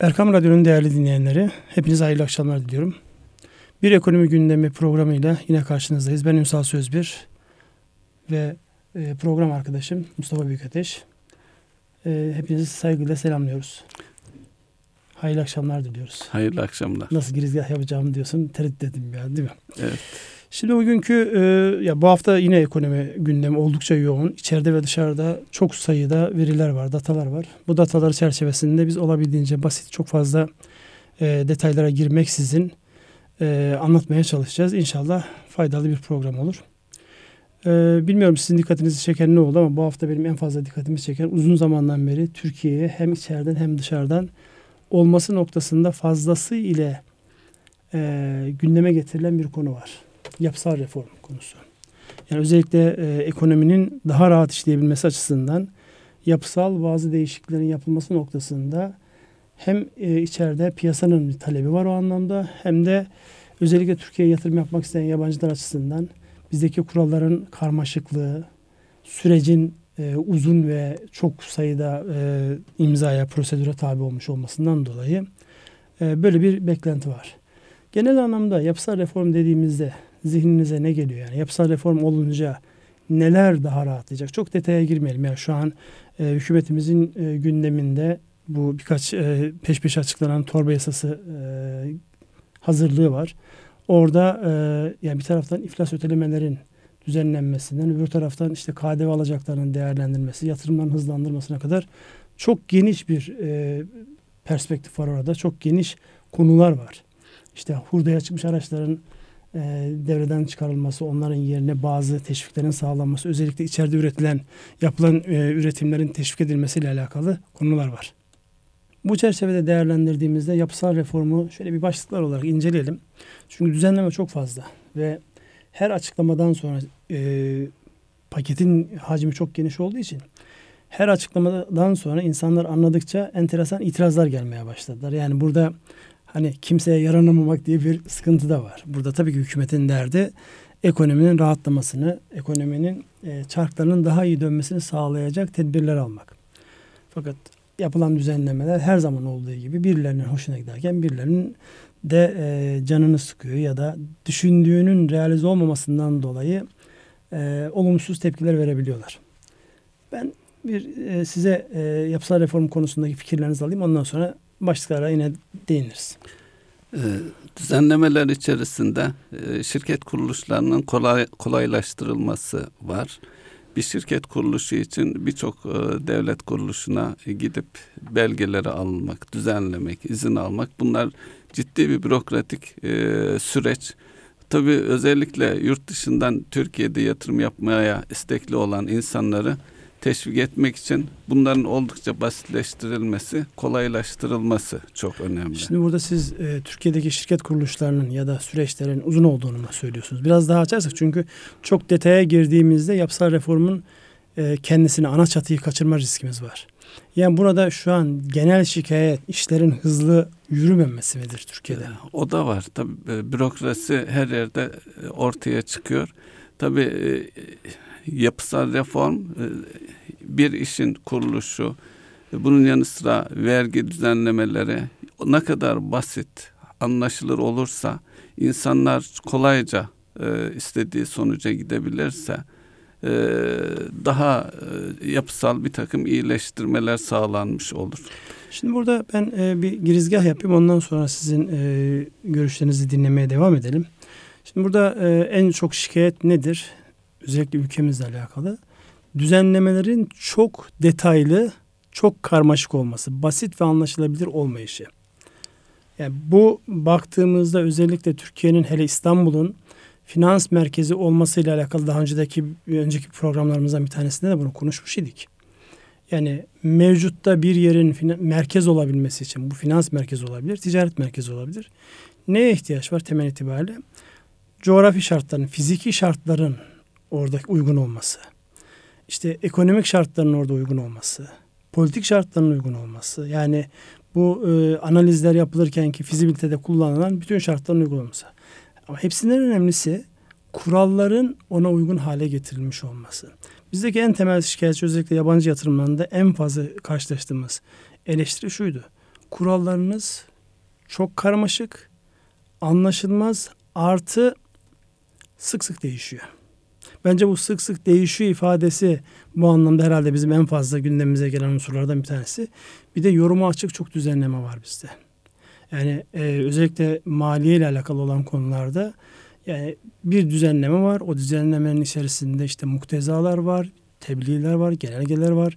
Erkam Radyo'nun değerli dinleyenleri, hepinize hayırlı akşamlar diliyorum. Bir ekonomi gündemi programıyla yine karşınızdayız. Ben Ünsal Sözbir ve e, program arkadaşım Mustafa Büyükateş. E, hepinizi saygıyla selamlıyoruz. Hayırlı akşamlar diliyoruz. Hayırlı akşamlar. Nasıl girizgah yapacağımı diyorsun, tereddüt ettim ya değil mi? Evet. Şimdi bugünkü e, ya bu hafta yine ekonomi gündemi oldukça yoğun. İçeride ve dışarıda çok sayıda veriler var, datalar var. Bu datalar çerçevesinde biz olabildiğince basit, çok fazla e, detaylara girmeksizin e, anlatmaya çalışacağız. İnşallah faydalı bir program olur. E, bilmiyorum sizin dikkatinizi çeken ne oldu ama bu hafta benim en fazla dikkatimi çeken uzun zamandan beri Türkiye'ye hem içeriden hem dışarıdan olması noktasında fazlası ile e, gündeme getirilen bir konu var yapısal reform konusu. Yani özellikle e, ekonominin daha rahat işleyebilmesi açısından yapısal bazı değişikliklerin yapılması noktasında hem e, içeride piyasanın bir talebi var o anlamda hem de özellikle Türkiye'ye yatırım yapmak isteyen yabancılar açısından bizdeki kuralların karmaşıklığı, sürecin e, uzun ve çok sayıda e, imzaya, prosedüre tabi olmuş olmasından dolayı e, böyle bir beklenti var. Genel anlamda yapısal reform dediğimizde zihninize ne geliyor? Yani yapısal reform olunca neler daha rahatlayacak? Çok detaya girmeyelim. Yani şu an e, hükümetimizin e, gündeminde bu birkaç e, peş peşe açıklanan torba yasası e, hazırlığı var. Orada e, yani bir taraftan iflas ötelemelerin düzenlenmesinden öbür taraftan işte KDV alacaklarının değerlendirilmesi, yatırımların hızlandırmasına kadar çok geniş bir e, perspektif var orada. Çok geniş konular var. İşte hurdaya çıkmış araçların e, devreden çıkarılması, onların yerine bazı teşviklerin sağlanması, özellikle içeride üretilen, yapılan e, üretimlerin teşvik edilmesiyle alakalı konular var. Bu çerçevede değerlendirdiğimizde yapısal reformu şöyle bir başlıklar olarak inceleyelim. Çünkü düzenleme çok fazla ve her açıklamadan sonra e, paketin hacmi çok geniş olduğu için her açıklamadan sonra insanlar anladıkça enteresan itirazlar gelmeye başladılar. Yani burada hani kimseye yaranamamak diye bir sıkıntı da var. Burada tabii ki hükümetin derdi ekonominin rahatlamasını, ekonominin e, çarklarının daha iyi dönmesini sağlayacak tedbirler almak. Fakat yapılan düzenlemeler her zaman olduğu gibi birilerinin hoşuna giderken birilerinin de e, canını sıkıyor ya da düşündüğünün realize olmamasından dolayı e, olumsuz tepkiler verebiliyorlar. Ben bir e, size e, yapısal reform konusundaki fikirlerinizi alayım. Ondan sonra başlıklara yine değiniriz. Ee, düzenlemeler içerisinde e, şirket kuruluşlarının kolay, kolaylaştırılması var. Bir şirket kuruluşu için birçok e, devlet kuruluşuna gidip belgeleri almak, düzenlemek, izin almak bunlar ciddi bir bürokratik e, süreç. Tabii özellikle yurt dışından Türkiye'de yatırım yapmaya istekli olan insanları teşvik etmek için bunların oldukça basitleştirilmesi, kolaylaştırılması çok önemli. Şimdi burada siz e, Türkiye'deki şirket kuruluşlarının ya da süreçlerin uzun olduğunu söylüyorsunuz? Biraz daha açarsak çünkü çok detaya girdiğimizde yapısal reformun e, kendisini ana çatıyı kaçırma riskimiz var. Yani burada şu an genel şikayet işlerin hızlı yürümemesi midir Türkiye'de? E, o da var. Tabii e, bürokrasi her yerde e, ortaya çıkıyor. Tabii yapısal reform e, bir işin kuruluşu, bunun yanı sıra vergi düzenlemeleri ne kadar basit, anlaşılır olursa, insanlar kolayca e, istediği sonuca gidebilirse, e, daha yapısal bir takım iyileştirmeler sağlanmış olur. Şimdi burada ben bir girizgah yapayım ondan sonra sizin görüşlerinizi dinlemeye devam edelim. Şimdi burada en çok şikayet nedir? Özellikle ülkemizle alakalı düzenlemelerin çok detaylı, çok karmaşık olması, basit ve anlaşılabilir olmayışı. Yani bu baktığımızda özellikle Türkiye'nin hele İstanbul'un finans merkezi olmasıyla alakalı daha önceki önceki programlarımızdan bir tanesinde de bunu konuşmuş idik. Yani mevcutta bir yerin merkez olabilmesi için bu finans merkezi olabilir, ticaret merkezi olabilir. Neye ihtiyaç var temel itibariyle? Coğrafi şartların, fiziki şartların orada uygun olması, işte ekonomik şartların orada uygun olması, politik şartların uygun olması, yani bu e, analizler yapılırken ki fizibilitede kullanılan bütün şartların uygun olması. Ama hepsinden önemlisi kuralların ona uygun hale getirilmiş olması. Bizdeki en temel şikayetçi özellikle yabancı yatırımlarında en fazla karşılaştığımız eleştiri şuydu. kurallarınız çok karmaşık, anlaşılmaz, artı sık sık değişiyor. Bence bu sık sık değişiyor ifadesi bu anlamda herhalde bizim en fazla gündemimize gelen unsurlardan bir tanesi. Bir de yoruma açık çok düzenleme var bizde. Yani e, özellikle maliye ile alakalı olan konularda yani bir düzenleme var. O düzenlemenin içerisinde işte muktezalar var, tebliğler var, genelgeler var.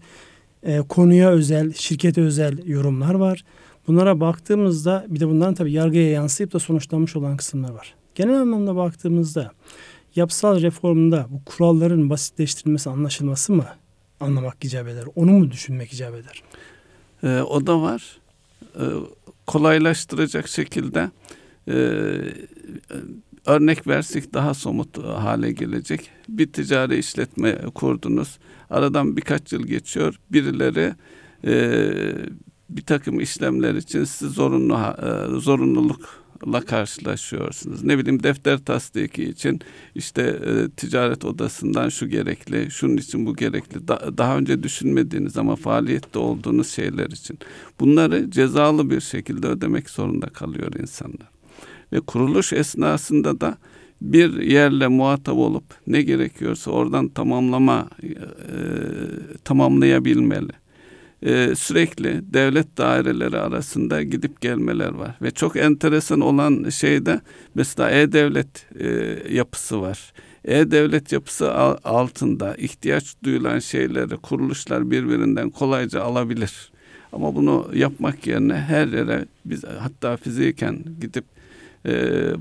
E, konuya özel, şirkete özel yorumlar var. Bunlara baktığımızda bir de bunların tabii yargıya yansıyıp da sonuçlanmış olan kısımlar var. Genel anlamda baktığımızda yapısal reformda bu kuralların basitleştirilmesi, anlaşılması mı anlamak icap eder? Onu mu düşünmek icap eder? Ee, o da var. Ee, kolaylaştıracak şekilde e, örnek versek daha somut hale gelecek. Bir ticari işletme kurdunuz. Aradan birkaç yıl geçiyor. Birileri e, bir takım işlemler için sizi zorunlu e, zorunlulukla karşılaşıyorsunuz. Ne bileyim defter tasdiki için işte e, ticaret odasından şu gerekli, şunun için bu gerekli. Da, daha önce düşünmediğiniz ama faaliyette olduğunuz şeyler için. Bunları cezalı bir şekilde ödemek zorunda kalıyor insanlar. Ve kuruluş esnasında da bir yerle muhatap olup ne gerekiyorsa oradan tamamlama e, tamamlayabilmeli. E, sürekli devlet daireleri arasında gidip gelmeler var ve çok enteresan olan şey de mesela e-devlet e, yapısı var. E-devlet yapısı altında ihtiyaç duyulan şeyleri kuruluşlar birbirinden kolayca alabilir. Ama bunu yapmak yerine her yere biz hatta fiziken gidip e,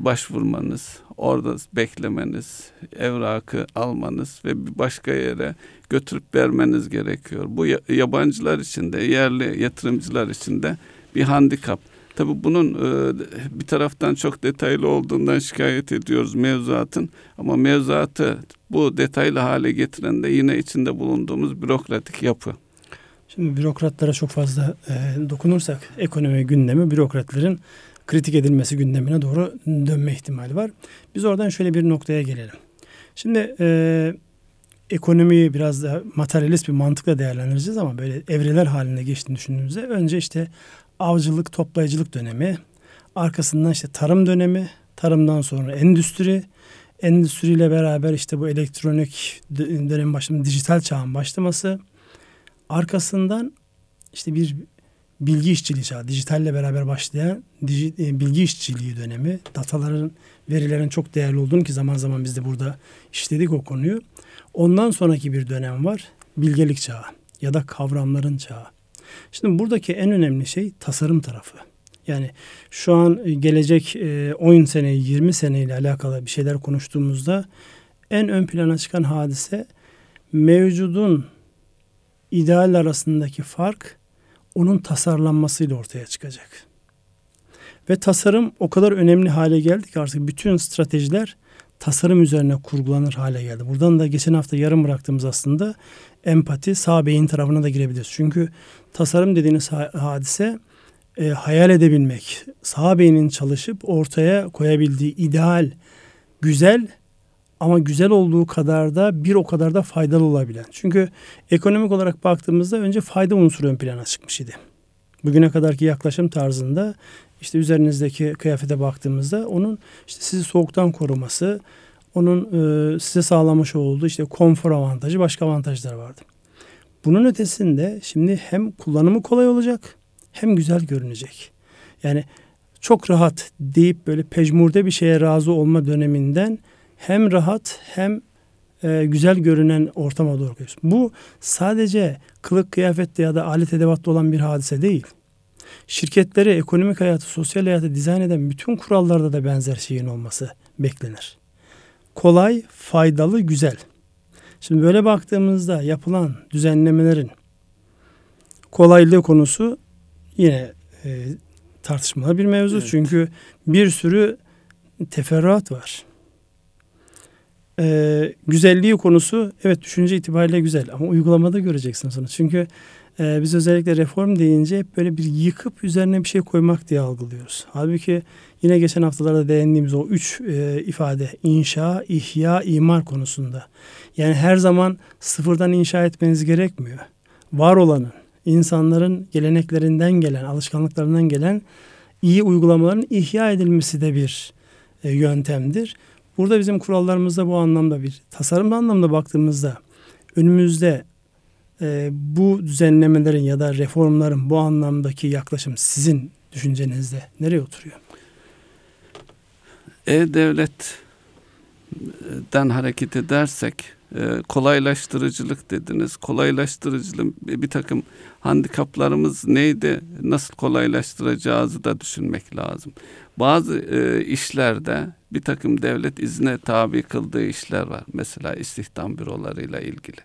başvurmanız, orada beklemeniz, evrakı almanız ve bir başka yere götürüp vermeniz gerekiyor. Bu yabancılar için de, yerli yatırımcılar için de bir handikap. Tabi bunun e, bir taraftan çok detaylı olduğundan şikayet ediyoruz mevzuatın ama mevzuatı bu detaylı hale getiren de yine içinde bulunduğumuz bürokratik yapı. Şimdi bürokratlara çok fazla e, dokunursak ekonomi gündemi bürokratların kritik edilmesi gündemine doğru dönme ihtimali var. Biz oradan şöyle bir noktaya gelelim. Şimdi e, ekonomiyi biraz da materyalist bir mantıkla değerlendireceğiz ama böyle evreler halinde geçtiğini düşündüğümüzde önce işte avcılık, toplayıcılık dönemi, arkasından işte tarım dönemi, tarımdan sonra endüstri, endüstriyle beraber işte bu elektronik dönem başlaması, dijital çağın başlaması, arkasından işte bir bilgi işçiliği çağı, dijitalle beraber başlayan dij, e, bilgi işçiliği dönemi, dataların, verilerin çok değerli olduğunu ki zaman zaman biz de burada işledik o konuyu. Ondan sonraki bir dönem var, bilgelik çağı ya da kavramların çağı. Şimdi buradaki en önemli şey tasarım tarafı. Yani şu an gelecek 10 sene, 20 sene ile alakalı bir şeyler konuştuğumuzda en ön plana çıkan hadise mevcudun ideal arasındaki fark onun tasarlanmasıyla ortaya çıkacak. Ve tasarım o kadar önemli hale geldi ki artık bütün stratejiler tasarım üzerine kurgulanır hale geldi. Buradan da geçen hafta yarım bıraktığımız aslında empati sağ beyin tarafına da girebiliriz. Çünkü tasarım dediğiniz hadise e, hayal edebilmek, sağ beynin çalışıp ortaya koyabildiği ideal, güzel ama güzel olduğu kadar da bir o kadar da faydalı olabilen. Çünkü ekonomik olarak baktığımızda önce fayda unsuru ön plana çıkmış idi. Bugüne kadarki yaklaşım tarzında işte üzerinizdeki kıyafete baktığımızda onun işte sizi soğuktan koruması, onun e, size sağlamış olduğu işte konfor avantajı, başka avantajlar vardı. Bunun ötesinde şimdi hem kullanımı kolay olacak hem güzel görünecek. Yani çok rahat deyip böyle pejmurde bir şeye razı olma döneminden hem rahat hem e, güzel görünen ortama doğru gidiyoruz. Bu sadece kılık kıyafette ya da alet edevatta olan bir hadise değil. Şirketleri, ekonomik hayatı, sosyal hayatı dizayn eden bütün kurallarda da benzer şeyin olması beklenir. Kolay, faydalı, güzel. Şimdi böyle baktığımızda yapılan düzenlemelerin kolaylığı konusu yine e, tartışmalı bir mevzu. Evet. Çünkü bir sürü teferruat var. Ee, güzelliği konusu evet düşünce itibariyle güzel ama uygulamada göreceksin sonra. Çünkü e, biz özellikle reform deyince hep böyle bir yıkıp üzerine bir şey koymak diye algılıyoruz. Halbuki yine geçen haftalarda değindiğimiz o üç e, ifade inşa, ihya, imar konusunda. Yani her zaman sıfırdan inşa etmeniz gerekmiyor. Var olanın, insanların geleneklerinden gelen, alışkanlıklarından gelen iyi uygulamaların ihya edilmesi de bir e, yöntemdir. Burada bizim kurallarımızda bu anlamda bir tasarım anlamda baktığımızda önümüzde e, bu düzenlemelerin ya da reformların bu anlamdaki yaklaşım sizin düşüncenizde nereye oturuyor? E-Devlet'den hareket edersek kolaylaştırıcılık dediniz. Kolaylaştırıcılığın bir takım handikaplarımız neydi? Nasıl kolaylaştıracağızı da düşünmek lazım. Bazı e, işlerde bir takım devlet izne tabi kıldığı işler var. Mesela istihdam bürolarıyla ilgili.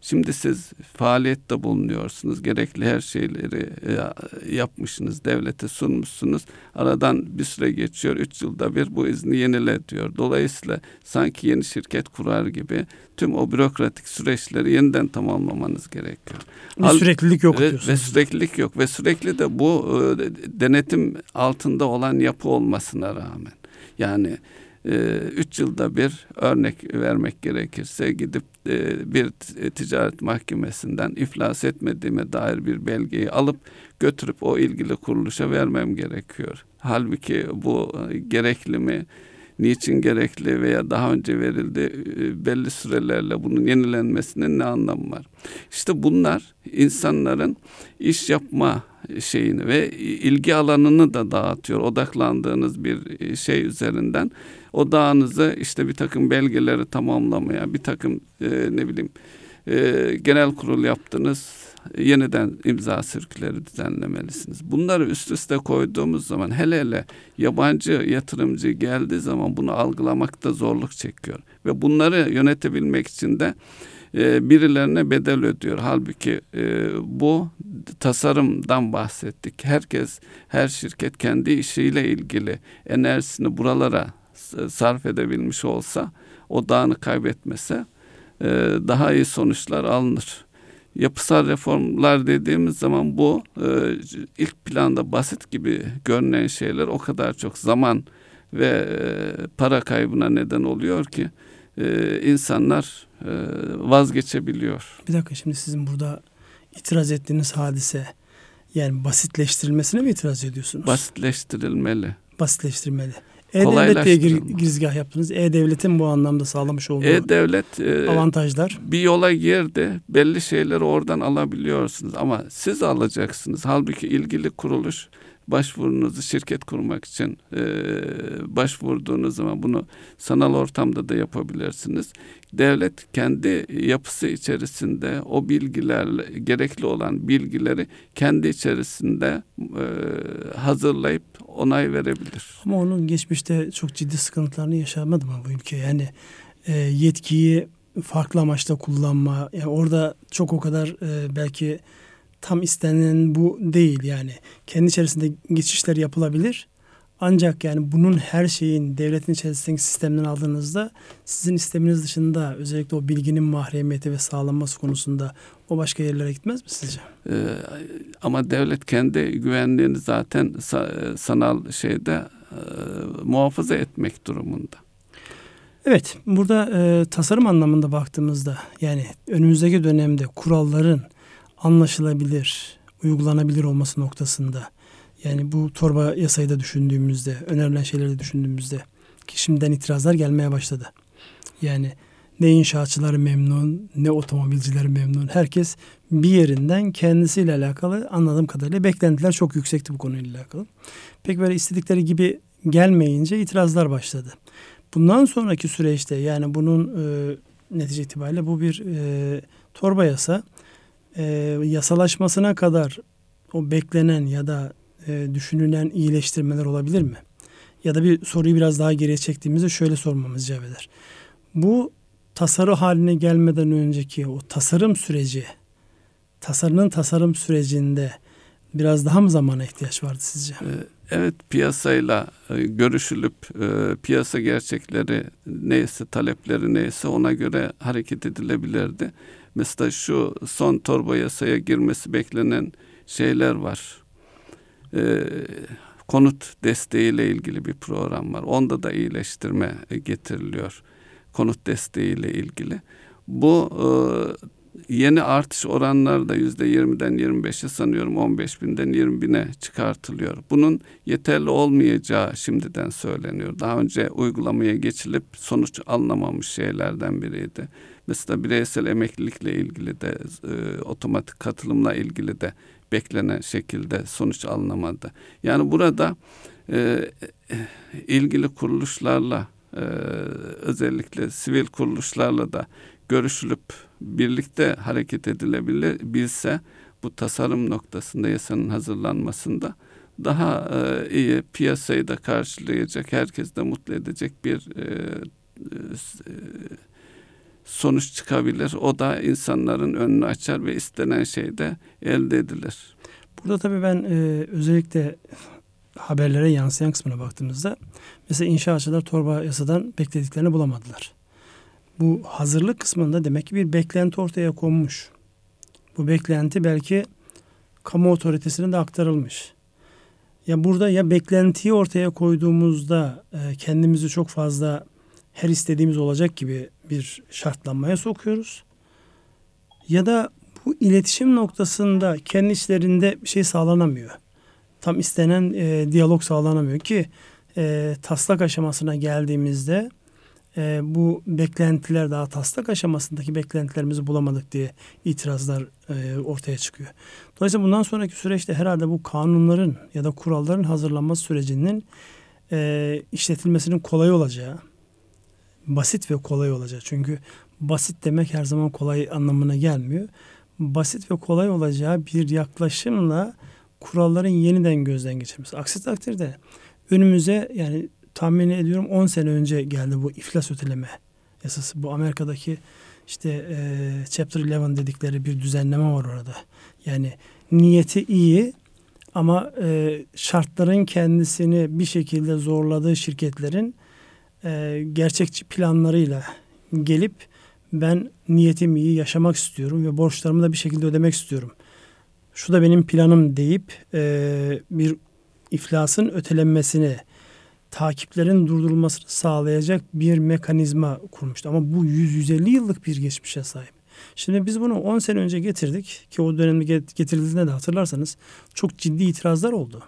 Şimdi siz faaliyette bulunuyorsunuz. Gerekli her şeyleri e, yapmışsınız. Devlete sunmuşsunuz. Aradan bir süre geçiyor. Üç yılda bir bu izni yenile diyor. Dolayısıyla sanki yeni şirket kurar gibi tüm o bürokratik süreçleri yeniden tamamlamanız gerekiyor. Hal, süreklilik yok ve, diyorsunuz. Ve süreklilik yok. Ve sürekli de bu e, denetim altında olan yapı olmasına rağmen. Yani ee, üç yılda bir örnek vermek gerekirse gidip e, bir ticaret mahkemesinden iflas etmediğime dair bir belgeyi alıp götürüp o ilgili kuruluşa vermem gerekiyor. Halbuki bu e, gerekli mi? niçin gerekli veya daha önce verildi e, belli sürelerle bunun yenilenmesinin ne anlamı var? İşte bunlar insanların iş yapma şeyini ve ilgi alanını da dağıtıyor. Odaklandığınız bir şey üzerinden odağınızı işte bir takım belgeleri tamamlamaya, bir takım e, ne bileyim e, genel kurul yaptınız, yeniden imza sirküleri düzenlemelisiniz. Bunları üst üste koyduğumuz zaman hele hele yabancı yatırımcı geldiği zaman bunu algılamakta zorluk çekiyor. Ve bunları yönetebilmek için de e, birilerine bedel ödüyor. Halbuki e, bu tasarımdan bahsettik. Herkes, her şirket kendi işiyle ilgili enerjisini buralara sarf edebilmiş olsa, o dağını kaybetmese e, daha iyi sonuçlar alınır. Yapısal reformlar dediğimiz zaman bu ilk planda basit gibi görünen şeyler o kadar çok zaman ve para kaybına neden oluyor ki insanlar vazgeçebiliyor. Bir dakika şimdi sizin burada itiraz ettiğiniz hadise yani basitleştirilmesine mi itiraz ediyorsunuz? Basitleştirilmeli. Basitleştirilmeli. E-Devlet diye gir, girizgah yaptınız. E-Devlet'in bu anlamda sağlamış olduğu E-Devlet e, avantajlar. Bir yola girdi. Belli şeyleri oradan alabiliyorsunuz ama siz alacaksınız. Halbuki ilgili kuruluş başvurunuzu şirket kurmak için e, başvurduğunuz zaman bunu sanal ortamda da yapabilirsiniz. Devlet kendi yapısı içerisinde o bilgilerle gerekli olan bilgileri kendi içerisinde e, hazırlayıp onay verebilir. Ama onun geçmişte çok ciddi sıkıntılarını yaşamadı mı bu ülke? Yani e, yetkiyi farklı amaçla kullanma, yani orada çok o kadar e, belki tam istenen bu değil yani. Kendi içerisinde geçişler yapılabilir. Ancak yani bunun her şeyin devletin içerisindeki sistemden aldığınızda sizin isteminiz dışında özellikle o bilginin mahremiyeti ve sağlanması konusunda o başka yerlere gitmez mi sizce? Ee, ama devlet kendi güvenliğini zaten sanal şeyde e, muhafaza etmek durumunda. Evet, burada e, tasarım anlamında baktığımızda yani önümüzdeki dönemde kuralların anlaşılabilir, uygulanabilir olması noktasında yani bu torba yasayı da düşündüğümüzde, önerilen şeyleri de düşündüğümüzde ki şimdiden itirazlar gelmeye başladı. Yani ne inşaatçılar memnun, ne otomobilciler memnun. Herkes bir yerinden kendisiyle alakalı anladığım kadarıyla beklentiler çok yüksekti bu konuyla alakalı. Pek böyle istedikleri gibi gelmeyince itirazlar başladı. Bundan sonraki süreçte yani bunun e, netice itibariyle bu bir e, torba yasa e, yasalaşmasına kadar o beklenen ya da e, düşünülen iyileştirmeler olabilir mi? Ya da bir soruyu biraz daha geriye çektiğimizde şöyle sormamız eder. Bu tasarı haline gelmeden önceki o tasarım süreci, tasarının tasarım sürecinde biraz daha mı zamana ihtiyaç vardı sizce? Ee, evet piyasayla e, görüşülüp e, piyasa gerçekleri neyse talepleri neyse ona göre hareket edilebilirdi. Mesela şu son torba yasaya girmesi beklenen şeyler var. Ee, konut desteğiyle ilgili bir program var. Onda da iyileştirme getiriliyor. Konut desteğiyle ilgili. Bu e, yeni artış oranları da yüzde yirmiden 25'e sanıyorum 15 binden 20 bine çıkartılıyor. Bunun yeterli olmayacağı şimdiden söyleniyor. Daha önce uygulamaya geçilip sonuç alınamamış şeylerden biriydi. Mesela bireysel emeklilikle ilgili de e, otomatik katılımla ilgili de beklenen şekilde sonuç alınamadı. Yani burada e, ilgili kuruluşlarla e, özellikle sivil kuruluşlarla da görüşülüp birlikte hareket edilebilir bilse bu tasarım noktasında yasanın hazırlanmasında daha e, iyi piyasayı da karşılayacak, herkes de mutlu edecek bir e, e, sonuç çıkabilir. O da insanların önünü açar ve istenen şey de elde edilir. Burada tabii ben e, özellikle haberlere yansıyan kısmına baktığımızda mesela inşaatçılar torba yasadan beklediklerini bulamadılar. Bu hazırlık kısmında demek ki bir beklenti ortaya konmuş. Bu beklenti belki kamu otoritesine de aktarılmış. Ya burada ya beklentiyi ortaya koyduğumuzda e, kendimizi çok fazla her istediğimiz olacak gibi bir şartlanmaya sokuyoruz. Ya da bu iletişim noktasında kendi içlerinde bir şey sağlanamıyor. Tam istenen e, diyalog sağlanamıyor ki e, taslak aşamasına geldiğimizde e, bu beklentiler daha taslak aşamasındaki beklentilerimizi bulamadık diye itirazlar e, ortaya çıkıyor. Dolayısıyla bundan sonraki süreçte herhalde bu kanunların ya da kuralların hazırlanması sürecinin e, işletilmesinin kolay olacağı, basit ve kolay olacak. Çünkü basit demek her zaman kolay anlamına gelmiyor. Basit ve kolay olacağı bir yaklaşımla kuralların yeniden gözden geçirmesi. Aksi takdirde önümüze yani tahmin ediyorum 10 sene önce geldi bu iflas öteleme yasası. Bu Amerika'daki işte e, Chapter 11 dedikleri bir düzenleme var orada. Yani niyeti iyi ama e, şartların kendisini bir şekilde zorladığı şirketlerin e, gerçekçi planlarıyla gelip ben niyetim iyi yaşamak istiyorum ve borçlarımı da bir şekilde ödemek istiyorum. Şu da benim planım deyip e, bir iflasın ötelenmesini takiplerin durdurulmasını sağlayacak bir mekanizma kurmuştu. Ama bu 100-150 yıllık bir geçmişe sahip. Şimdi biz bunu 10 sene önce getirdik ki o dönemde getirildiğinde de hatırlarsanız çok ciddi itirazlar oldu.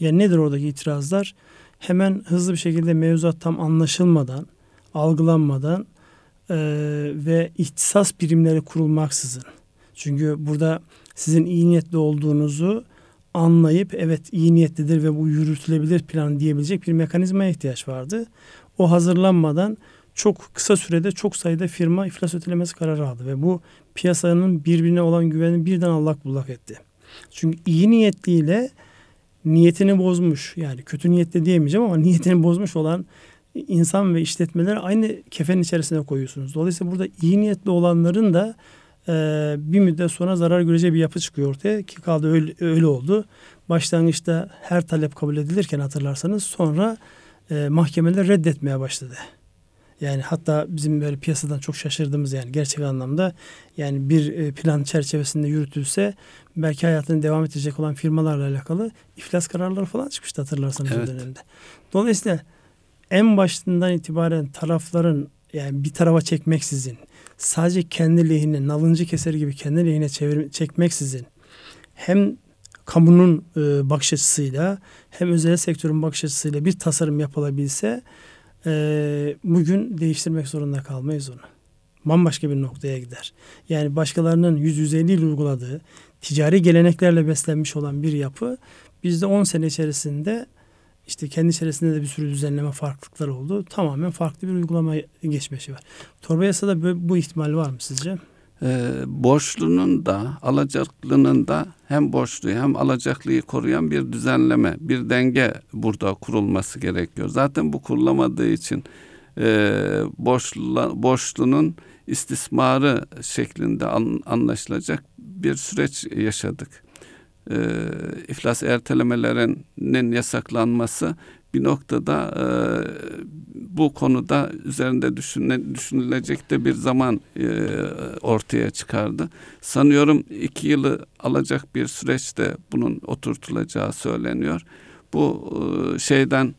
Yani nedir oradaki itirazlar? Hemen hızlı bir şekilde mevzuat tam anlaşılmadan, algılanmadan e, ve ihtisas birimleri kurulmaksızın. Çünkü burada sizin iyi niyetli olduğunuzu anlayıp evet iyi niyetlidir ve bu yürütülebilir plan diyebilecek bir mekanizmaya ihtiyaç vardı. O hazırlanmadan çok kısa sürede çok sayıda firma iflas ötelemesi kararı aldı ve bu piyasanın birbirine olan güvenini birden allak bullak etti. Çünkü iyi niyetliyle niyetini bozmuş yani kötü niyetli diyemeyeceğim ama niyetini bozmuş olan insan ve işletmeleri aynı kefenin içerisine koyuyorsunuz. Dolayısıyla burada iyi niyetli olanların da e, bir müddet sonra zarar göreceği bir yapı çıkıyor ortaya ki kaldı öyle, öyle oldu. Başlangıçta her talep kabul edilirken hatırlarsanız sonra e, mahkemeler reddetmeye başladı. Yani hatta bizim böyle piyasadan çok şaşırdığımız yani gerçek anlamda yani bir e, plan çerçevesinde yürütülse belki hayatını devam edecek olan firmalarla alakalı iflas kararları falan çıkmıştı hatırlarsanız evet. o dönemde. Dolayısıyla en başından itibaren tarafların yani bir tarafa çekmeksizin sadece kendi lehine nalıncı keser gibi kendi lehine çevir, çekmeksizin hem kamunun e, bakış açısıyla hem özel sektörün bakış açısıyla bir tasarım yapılabilse e, bugün değiştirmek zorunda kalmayız onu. Bambaşka bir noktaya gider. Yani başkalarının 100-150 yıl uyguladığı ticari geleneklerle beslenmiş olan bir yapı bizde 10 sene içerisinde işte kendi içerisinde de bir sürü düzenleme farklılıklar oldu. Tamamen farklı bir uygulama geçmesi var. Torba yasada bu ihtimal var mı sizce? Ee, borçlunun da alacaklının da hem borçluyu hem alacaklıyı koruyan bir düzenleme, bir denge burada kurulması gerekiyor. Zaten bu kurulamadığı için e, borçlu, borçlunun istismarı şeklinde an, anlaşılacak bir süreç yaşadık e, iflas ertelemelerinin yasaklanması bir noktada e, bu konuda üzerinde düşüne, düşünülecek de bir zaman e, ortaya çıkardı. Sanıyorum iki yılı alacak bir süreçte bunun oturtulacağı söyleniyor. Bu e, şeyden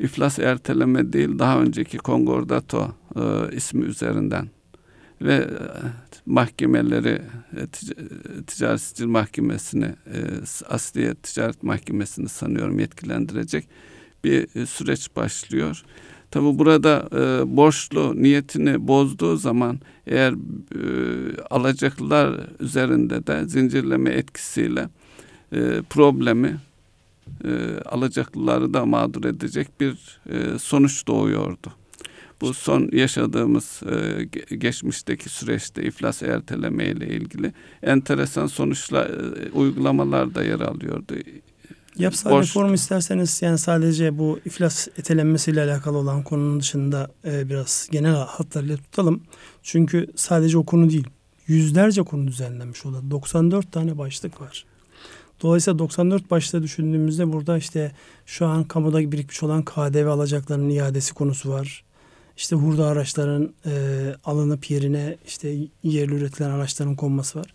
iflas erteleme değil daha önceki Concordato e, ismi üzerinden ve e, mahkemeleri e, Ticaret Sicil Mahkemesi'ni e, Asliye Ticaret Mahkemesi'ni sanıyorum yetkilendirecek bir süreç başlıyor. Tabi burada e, borçlu niyetini bozduğu zaman eğer e, alacaklılar üzerinde de zincirleme etkisiyle e, problemi e, alacaklıları da mağdur edecek bir e, sonuç doğuyordu. Bu son yaşadığımız e, geçmişteki süreçte iflas erteleme ile ilgili enteresan sonuçlar, e, uygulamalar da yer alıyordu. Yapısal Borç... reform isterseniz yani sadece bu iflas etelenmesiyle alakalı olan konunun dışında e, biraz genel hatlarıyla tutalım. Çünkü sadece o konu değil. Yüzlerce konu düzenlenmiş orada. 94 tane başlık var. Dolayısıyla 94 başta düşündüğümüzde burada işte şu an kamuda birikmiş olan KDV alacaklarının iadesi konusu var. İşte hurda araçların e, alınıp yerine işte yerli üretilen araçların konması var.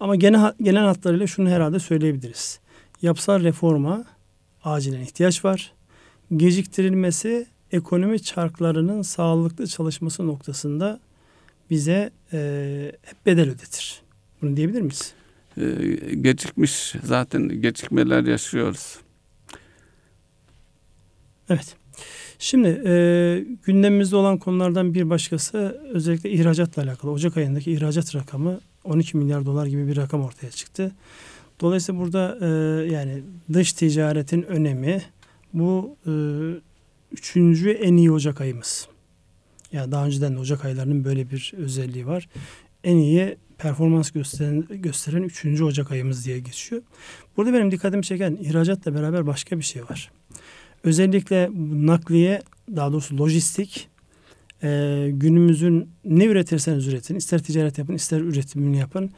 Ama genel, genel hatlarıyla şunu herhalde söyleyebiliriz. Yapısal reforma acilen ihtiyaç var. Geciktirilmesi ekonomi çarklarının sağlıklı çalışması noktasında bize e, hep bedel ödetir. Bunu diyebilir miyiz? e, gecikmiş zaten gecikmeler yaşıyoruz. Evet. Şimdi e, gündemimizde olan konulardan bir başkası özellikle ihracatla alakalı. Ocak ayındaki ihracat rakamı 12 milyar dolar gibi bir rakam ortaya çıktı. Dolayısıyla burada e, yani dış ticaretin önemi bu e, üçüncü en iyi Ocak ayımız. Yani daha önceden de Ocak aylarının böyle bir özelliği var. En iyi performans gösteren, gösteren 3. Ocak ayımız diye geçiyor. Burada benim dikkatimi çeken ihracatla beraber başka bir şey var. Özellikle nakliye daha doğrusu lojistik e, günümüzün ne üretirseniz üretin ister ticaret yapın ister üretimini yapın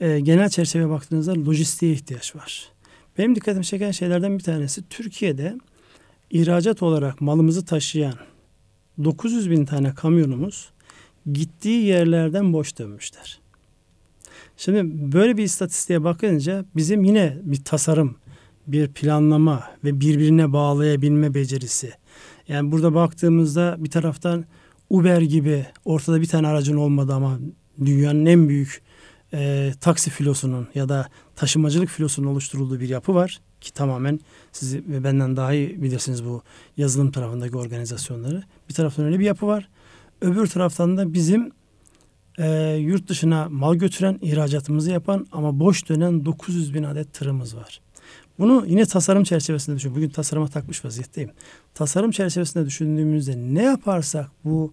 e, genel çerçeve baktığınızda lojistiğe ihtiyaç var. Benim dikkatimi çeken şeylerden bir tanesi Türkiye'de ihracat olarak malımızı taşıyan 900 bin tane kamyonumuz gittiği yerlerden boş dönmüşler. Şimdi böyle bir istatistiğe bakınca bizim yine bir tasarım, bir planlama ve birbirine bağlayabilme becerisi. Yani burada baktığımızda bir taraftan Uber gibi ortada bir tane aracın olmadı ama dünyanın en büyük e, taksi filosunun ya da taşımacılık filosunun oluşturulduğu bir yapı var ki tamamen siz ve benden daha iyi bilirsiniz bu yazılım tarafındaki organizasyonları. Bir taraftan öyle bir yapı var. Öbür taraftan da bizim e, yurt dışına mal götüren, ihracatımızı yapan ama boş dönen 900 bin adet tırımız var. Bunu yine tasarım çerçevesinde düşün. Bugün tasarıma takmış vaziyetteyim. Tasarım çerçevesinde düşündüğümüzde ne yaparsak bu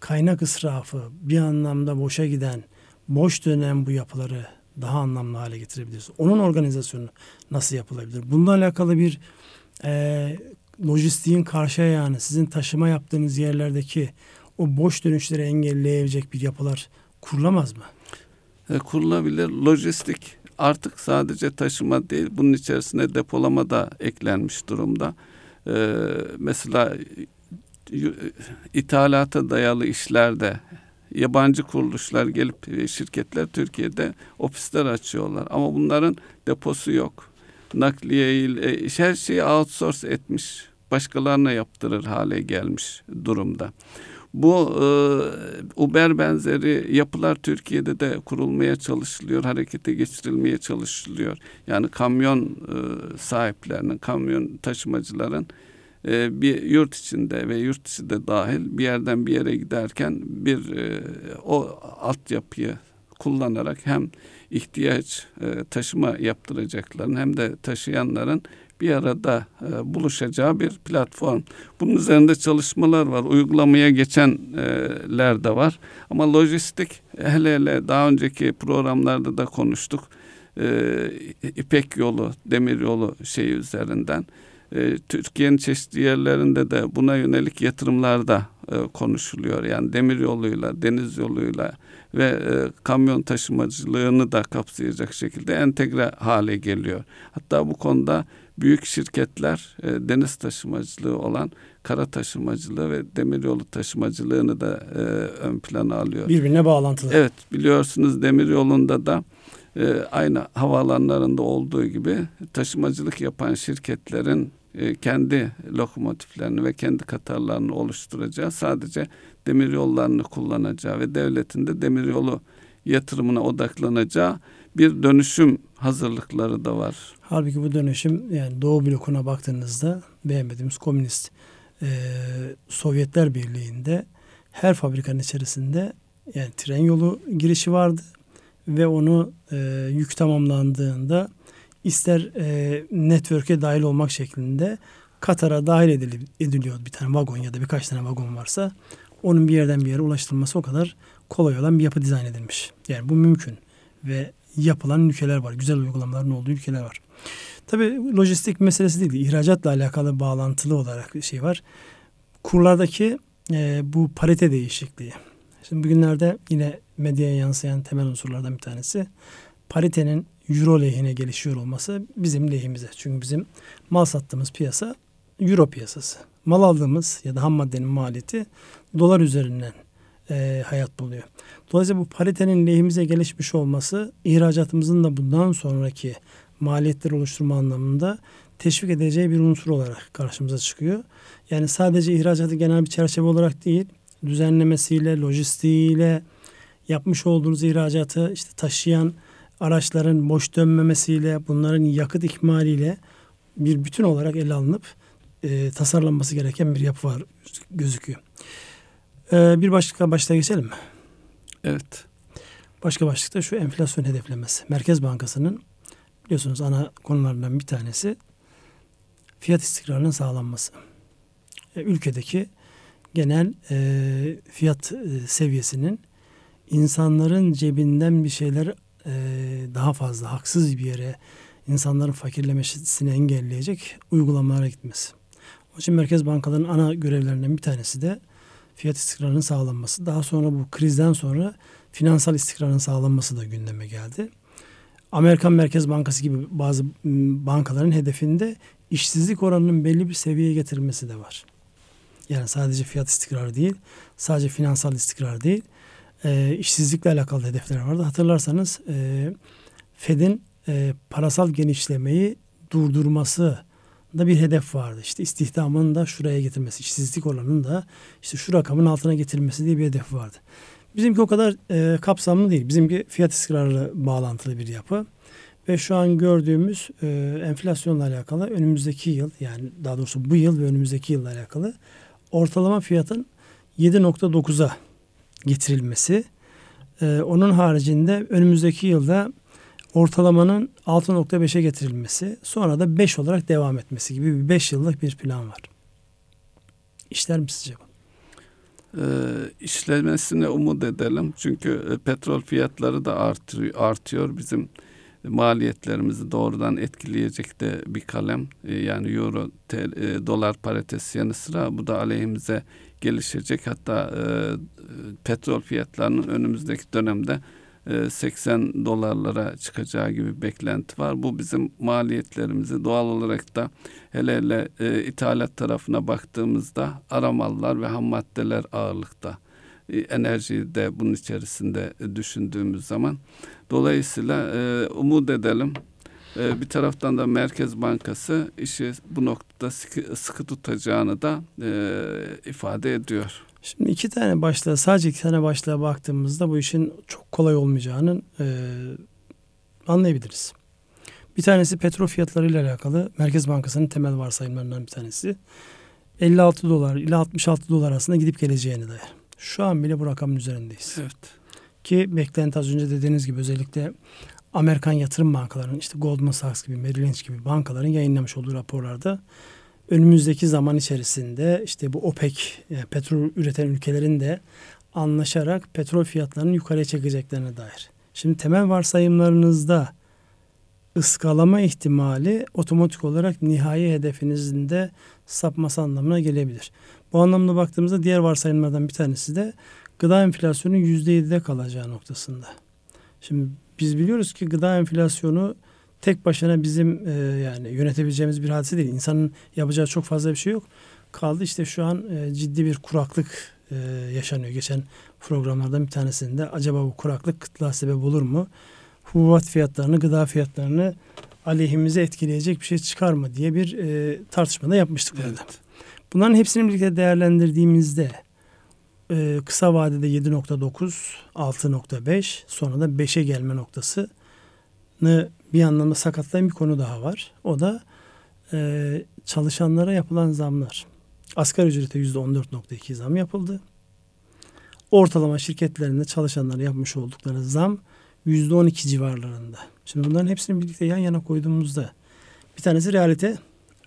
kaynak ısrafı bir anlamda boşa giden, boş dönen bu yapıları daha anlamlı hale getirebiliriz. Onun organizasyonu nasıl yapılabilir? Bununla alakalı bir e, lojistiğin karşı ayağını, sizin taşıma yaptığınız yerlerdeki o boş dönüşleri engelleyebilecek bir yapılar kurulamaz mı? E, kurulabilir. Lojistik artık sadece taşıma değil, bunun içerisine depolama da eklenmiş durumda. E, mesela ithalata dayalı işlerde yabancı kuruluşlar gelip e, şirketler Türkiye'de ofisler açıyorlar. Ama bunların deposu yok. Nakliye her şeyi outsource etmiş. Başkalarına yaptırır hale gelmiş durumda. Bu e, Uber benzeri yapılar Türkiye'de de kurulmaya çalışılıyor, harekete geçirilmeye çalışılıyor. Yani kamyon e, sahiplerinin, kamyon taşımacıların e, bir yurt içinde ve yurt dışı da dahil bir yerden bir yere giderken bir e, o altyapıyı kullanarak hem ihtiyaç e, taşıma yaptıracakların hem de taşıyanların bir arada e, buluşacağı bir platform. Bunun üzerinde çalışmalar var. Uygulamaya geçenler de var. Ama lojistik hele hele daha önceki programlarda da konuştuk. E, İpek yolu, demir yolu şeyi üzerinden. E, Türkiye'nin çeşitli yerlerinde de buna yönelik yatırımlar da e, konuşuluyor. Yani demir yoluyla, deniz yoluyla ve e, kamyon taşımacılığını da kapsayacak şekilde entegre hale geliyor. Hatta bu konuda büyük şirketler e, deniz taşımacılığı olan kara taşımacılığı ve demiryolu taşımacılığını da e, ön plana alıyor. Birbirine bağlantılı. Evet biliyorsunuz demiryolunda da e, aynı havaalanlarında olduğu gibi taşımacılık yapan şirketlerin kendi lokomotiflerini ve kendi katarlarını oluşturacağı sadece demir yollarını kullanacağı ve devletin de demiryolu yatırımına odaklanacağı bir dönüşüm hazırlıkları da var. Halbuki bu dönüşüm yani Doğu blokuna baktığınızda beğenmediğimiz komünist e, Sovyetler Birliği'nde her fabrikanın içerisinde yani tren yolu girişi vardı ve onu e, yük tamamlandığında ister e, network'e dahil olmak şeklinde Katar'a dahil ediliyor bir tane vagon ya da birkaç tane vagon varsa onun bir yerden bir yere ulaştırılması o kadar kolay olan bir yapı dizayn edilmiş. Yani bu mümkün ve yapılan ülkeler var. Güzel uygulamaların olduğu ülkeler var. Tabi lojistik meselesi değil. İhracatla alakalı bağlantılı olarak bir şey var. Kurlardaki e, bu parite değişikliği. Şimdi bugünlerde yine medyaya yansıyan temel unsurlardan bir tanesi paritenin euro lehine gelişiyor olması bizim lehimize. Çünkü bizim mal sattığımız piyasa euro piyasası. Mal aldığımız ya da ham maddenin maliyeti dolar üzerinden e, hayat buluyor. Dolayısıyla bu paritenin lehimize gelişmiş olması ihracatımızın da bundan sonraki maliyetleri oluşturma anlamında teşvik edeceği bir unsur olarak karşımıza çıkıyor. Yani sadece ihracatı genel bir çerçeve olarak değil, düzenlemesiyle, lojistiğiyle yapmış olduğunuz ihracatı işte taşıyan araçların boş dönmemesiyle, bunların yakıt ikmaliyle bir bütün olarak ele alınıp e, tasarlanması gereken bir yapı var gözüküyor. E, bir başka başlığa geçelim mi? Evet. Başka başlıkta şu enflasyon hedeflemesi. Merkez Bankası'nın biliyorsunuz ana konularından bir tanesi fiyat istikrarının sağlanması. E, ülkedeki genel e, fiyat e, seviyesinin insanların cebinden bir şeyler e, daha fazla haksız bir yere insanların fakirlemesini engelleyecek uygulamalara gitmesi. Onun için merkez bankalarının ana görevlerinden bir tanesi de fiyat istikrarının sağlanması. Daha sonra bu krizden sonra finansal istikrarın sağlanması da gündeme geldi. Amerikan Merkez Bankası gibi bazı bankaların hedefinde işsizlik oranının belli bir seviyeye getirilmesi de var. Yani sadece fiyat istikrarı değil, sadece finansal istikrar değil, e, işsizlikle alakalı hedefler vardı. Hatırlarsanız e, Fed'in e, parasal genişlemeyi durdurması da bir hedef vardı. İşte istihdamın da şuraya getirmesi, işsizlik oranının da işte şu rakamın altına getirilmesi diye bir hedef vardı. Bizimki o kadar e, kapsamlı değil. Bizimki fiyat istikrarı bağlantılı bir yapı. Ve şu an gördüğümüz e, enflasyonla alakalı önümüzdeki yıl yani daha doğrusu bu yıl ve önümüzdeki yılla alakalı ortalama fiyatın 7.9'a getirilmesi. E, onun haricinde önümüzdeki yılda ortalamanın 6.5'e getirilmesi sonra da 5 olarak devam etmesi gibi bir 5 yıllık bir plan var. İşler mi sizce bu? e, işlemesine umut edelim. Çünkü e, petrol fiyatları da artıyor, artıyor. Bizim maliyetlerimizi doğrudan etkileyecek de bir kalem. E, yani euro, tel, e, dolar paritesi yanı sıra bu da aleyhimize gelişecek. Hatta e, petrol fiyatlarının önümüzdeki dönemde 80 e, dolarlara çıkacağı gibi beklenti var. Bu bizim maliyetlerimizi doğal olarak da hele hele e, ithalat tarafına baktığımızda aramallar ve ham maddeler ağırlıkta. E, enerjiyi de bunun içerisinde düşündüğümüz zaman. Dolayısıyla e, umut edelim. E, bir taraftan da Merkez Bankası işi bu noktada sıkı, sıkı tutacağını da e, ifade ediyor. Şimdi iki tane başlığa sadece iki tane başlığa baktığımızda bu işin çok kolay olmayacağını e, anlayabiliriz. Bir tanesi petrol fiyatları ile alakalı Merkez Bankası'nın temel varsayımlarından bir tanesi. 56 dolar ile 66 dolar arasında gidip geleceğini dair. Şu an bile bu rakamın üzerindeyiz. Evet. Ki beklenti az önce dediğiniz gibi özellikle Amerikan yatırım bankalarının işte Goldman Sachs gibi Merrill Lynch gibi bankaların yayınlamış olduğu raporlarda önümüzdeki zaman içerisinde işte bu OPEC yani petrol üreten ülkelerin de anlaşarak petrol fiyatlarını yukarıya çekeceklerine dair. Şimdi temel varsayımlarınızda ıskalama ihtimali otomatik olarak nihai hedefinizin de sapması anlamına gelebilir. Bu anlamda baktığımızda diğer varsayımlardan bir tanesi de gıda enflasyonu %7'de kalacağı noktasında. Şimdi biz biliyoruz ki gıda enflasyonu tek başına bizim e, yani yönetebileceğimiz bir hadise değil. İnsanın yapacağı çok fazla bir şey yok. Kaldı işte şu an e, ciddi bir kuraklık e, yaşanıyor. Geçen programlardan bir tanesinde acaba bu kuraklık kıtlığa sebep olur mu? hububat fiyatlarını, gıda fiyatlarını aleyhimize etkileyecek bir şey çıkar mı diye bir e, tartışmada yapmıştık evet. burada. Bunların hepsini birlikte değerlendirdiğimizde e, kısa vadede 7.9, 6.5 sonra da 5'e gelme noktasını bir anlamda sakatlayan bir konu daha var. O da e, çalışanlara yapılan zamlar. Asgari ücrete %14.2 zam yapıldı. Ortalama şirketlerinde çalışanlara yapmış oldukları zam %12 civarlarında. Şimdi bunların hepsini birlikte yan yana koyduğumuzda bir tanesi realite,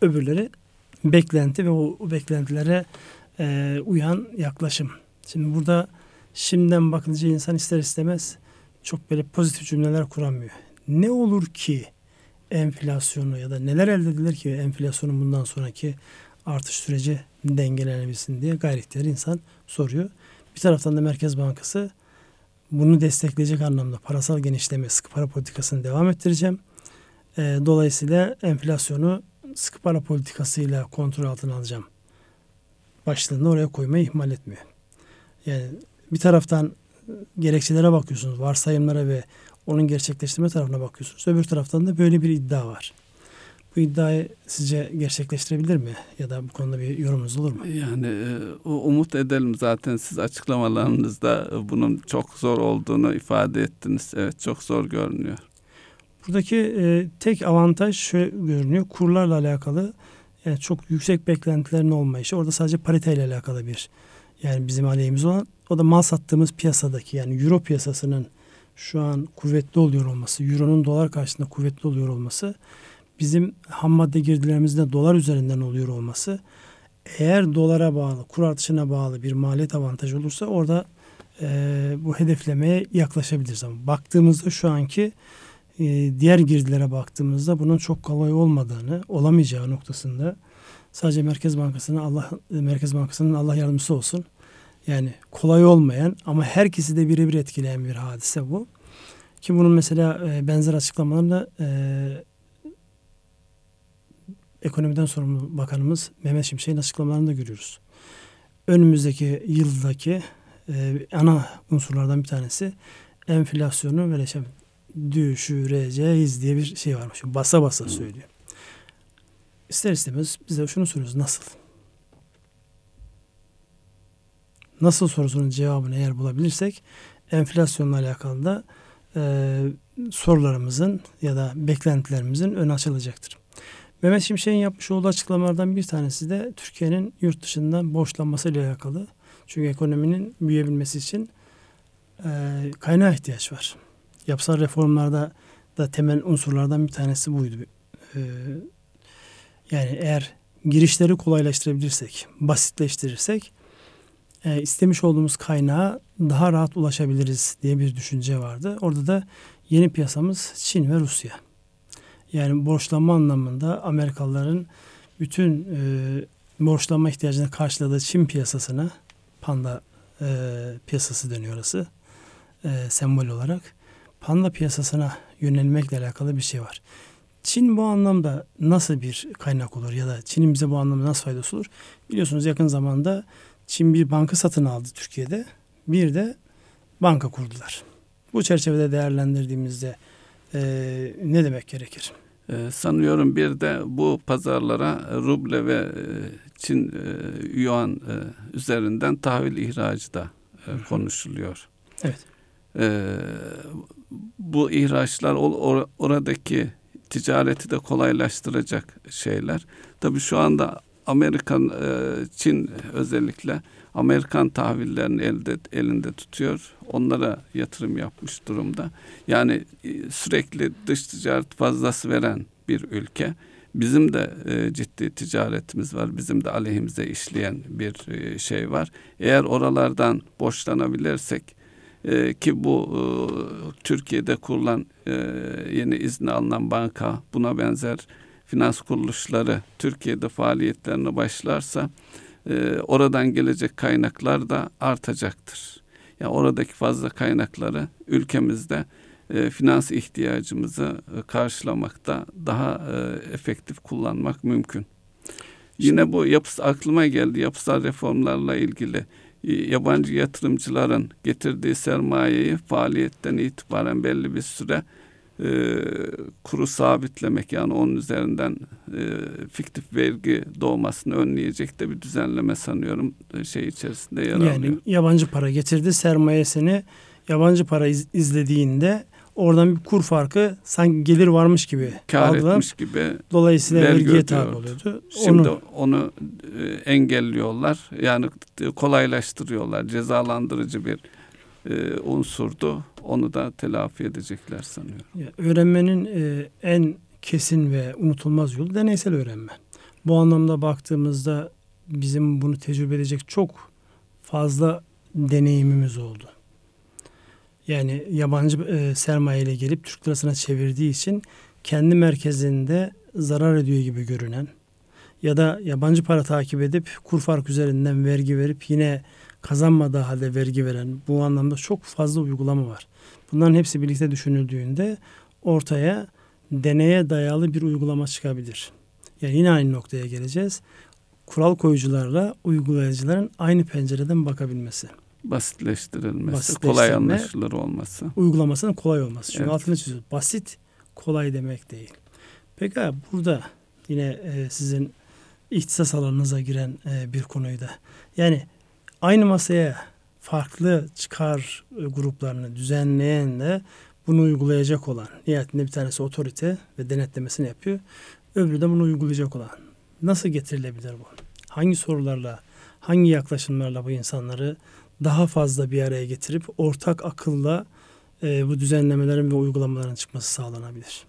öbürleri beklenti ve o, o beklentilere e, uyan yaklaşım. Şimdi burada şimdiden bakınca insan ister istemez çok böyle pozitif cümleler kuramıyor. Ne olur ki enflasyonu ya da neler elde edilir ki enflasyonun bundan sonraki artış süreci dengelenebilsin diye gayretleri insan soruyor. Bir taraftan da Merkez Bankası bunu destekleyecek anlamda parasal genişleme, sıkı para politikasını devam ettireceğim. E, dolayısıyla enflasyonu sıkı para politikasıyla kontrol altına alacağım. Başlığında oraya koymayı ihmal etmiyor. Yani bir taraftan gerekçelere bakıyorsunuz, varsayımlara ve onun gerçekleştirme tarafına bakıyorsunuz. Öbür taraftan da böyle bir iddia var. Bu iddiayı sizce gerçekleştirebilir mi? Ya da bu konuda bir yorumunuz olur mu? Yani e, umut edelim zaten siz açıklamalarınızda bunun çok zor olduğunu ifade ettiniz. Evet çok zor görünüyor. Buradaki e, tek avantaj şöyle görünüyor. Kurlarla alakalı yani çok yüksek beklentilerin olmayışı. Orada sadece pariteyle alakalı bir yani bizim aleyhimiz olan o da mal sattığımız piyasadaki yani euro piyasasının şu an kuvvetli oluyor olması, euronun dolar karşısında kuvvetli oluyor olması bizim ham madde girdilerimizde dolar üzerinden oluyor olması eğer dolara bağlı, kur artışına bağlı bir maliyet avantajı olursa orada e, bu hedeflemeye yaklaşabiliriz. Ama baktığımızda şu anki e, diğer girdilere baktığımızda bunun çok kolay olmadığını, olamayacağı noktasında sadece Merkez Bankası'nın Allah Merkez Bankası'nın Allah yardımcısı olsun. Yani kolay olmayan ama herkesi de birebir etkileyen bir hadise bu. Ki bunun mesela e, benzer açıklamalarını e, ekonomiden sorumlu bakanımız Mehmet Şimşek'in açıklamalarında görüyoruz. Önümüzdeki yıldaki e, ana unsurlardan bir tanesi enflasyonu böyle şey, düşüreceğiz diye bir şey varmış. Basa basa söylüyor. İster istemez biz de şunu soruyoruz. Nasıl? Nasıl sorusunun cevabını eğer bulabilirsek enflasyonla alakalı da e, sorularımızın ya da beklentilerimizin ön açılacaktır. Mehmet Şimşek'in yapmış olduğu açıklamalardan bir tanesi de Türkiye'nin yurt dışından borçlanması ile alakalı. Çünkü ekonominin büyüyebilmesi için e, kaynağa ihtiyaç var. Yapısal reformlarda da temel unsurlardan bir tanesi buydu. E, yani eğer girişleri kolaylaştırabilirsek, basitleştirirsek e, istemiş olduğumuz kaynağa daha rahat ulaşabiliriz diye bir düşünce vardı. Orada da yeni piyasamız Çin ve Rusya. Yani borçlanma anlamında Amerikalıların bütün e, borçlanma ihtiyacını karşıladığı Çin piyasasına panda e, piyasası dönüyor orası e, sembol olarak. Panda piyasasına yönelmekle alakalı bir şey var. Çin bu anlamda nasıl bir kaynak olur ya da Çin'in bize bu anlamda nasıl faydası olur? Biliyorsunuz yakın zamanda Çin bir banka satın aldı Türkiye'de. Bir de banka kurdular. Bu çerçevede değerlendirdiğimizde e, ne demek gerekir? Ee, sanıyorum bir de bu pazarlara ruble ve e, Çin e, yuan e, üzerinden tahvil ihracı da e, konuşuluyor. Evet. E, bu ihraçlar or, oradaki ticareti de kolaylaştıracak şeyler. Tabii şu anda Amerikan, e, Çin özellikle Amerikan tahvillerini elde, elinde tutuyor. Onlara yatırım yapmış durumda. Yani e, sürekli dış ticaret fazlası veren bir ülke. Bizim de e, ciddi ticaretimiz var. Bizim de aleyhimize işleyen bir şey var. Eğer oralardan borçlanabilirsek ki bu Türkiye'de kurulan yeni izni alınan banka buna benzer finans kuruluşları Türkiye'de faaliyetlerine başlarsa e, oradan gelecek kaynaklar da artacaktır. Yani oradaki fazla kaynakları ülkemizde e, finans ihtiyacımızı e, karşılamakta daha e, efektif kullanmak mümkün. Yine bu yapısı aklıma geldi yapısal reformlarla ilgili yabancı yatırımcıların getirdiği sermayeyi faaliyetten itibaren belli bir süre e, kuru sabitlemek yani onun üzerinden e, fiktif vergi doğmasını önleyecek de bir düzenleme sanıyorum e, şey içerisinde yer alıyor. Yani yabancı para getirdi sermayesini yabancı para iz, izlediğinde oradan bir kur farkı sanki gelir varmış gibi kar algılanıp, etmiş gibi dolayısıyla vergi vergiye tabi oluyordu. Şimdi onu, onu e, engelliyorlar. Yani kolaylaştırıyorlar. Cezalandırıcı bir e, unsurdu. Onu da telafi edecekler sanıyorum. Ya, öğrenmenin e, en kesin ve unutulmaz yolu deneysel öğrenme. Bu anlamda baktığımızda bizim bunu tecrübe edecek çok fazla deneyimimiz oldu. Yani yabancı e, sermayeyle gelip Türk lirasına çevirdiği için kendi merkezinde zarar ediyor gibi görünen ya da yabancı para takip edip kur fark üzerinden vergi verip yine kazanmadığı halde vergi veren bu anlamda çok fazla uygulama var. Bunların hepsi birlikte düşünüldüğünde ortaya deneye dayalı bir uygulama çıkabilir. Yani yine aynı noktaya geleceğiz. Kural koyucularla uygulayıcıların aynı pencereden bakabilmesi. Basitleştirilmesi, kolay anlaşılır olması. Uygulamasının kolay olması. Çünkü evet. altını çiziyoruz. Basit, kolay demek değil. Peki burada yine e, sizin ihtisas alanınıza giren e, bir konuydu. Yani aynı masaya farklı çıkar e, gruplarını düzenleyenle bunu uygulayacak olan nihayetinde bir tanesi otorite ve denetlemesini yapıyor. Öbürü de bunu uygulayacak olan. Nasıl getirilebilir bu? Hangi sorularla, hangi yaklaşımlarla bu insanları daha fazla bir araya getirip ortak akılla e, bu düzenlemelerin ve uygulamaların çıkması sağlanabilir?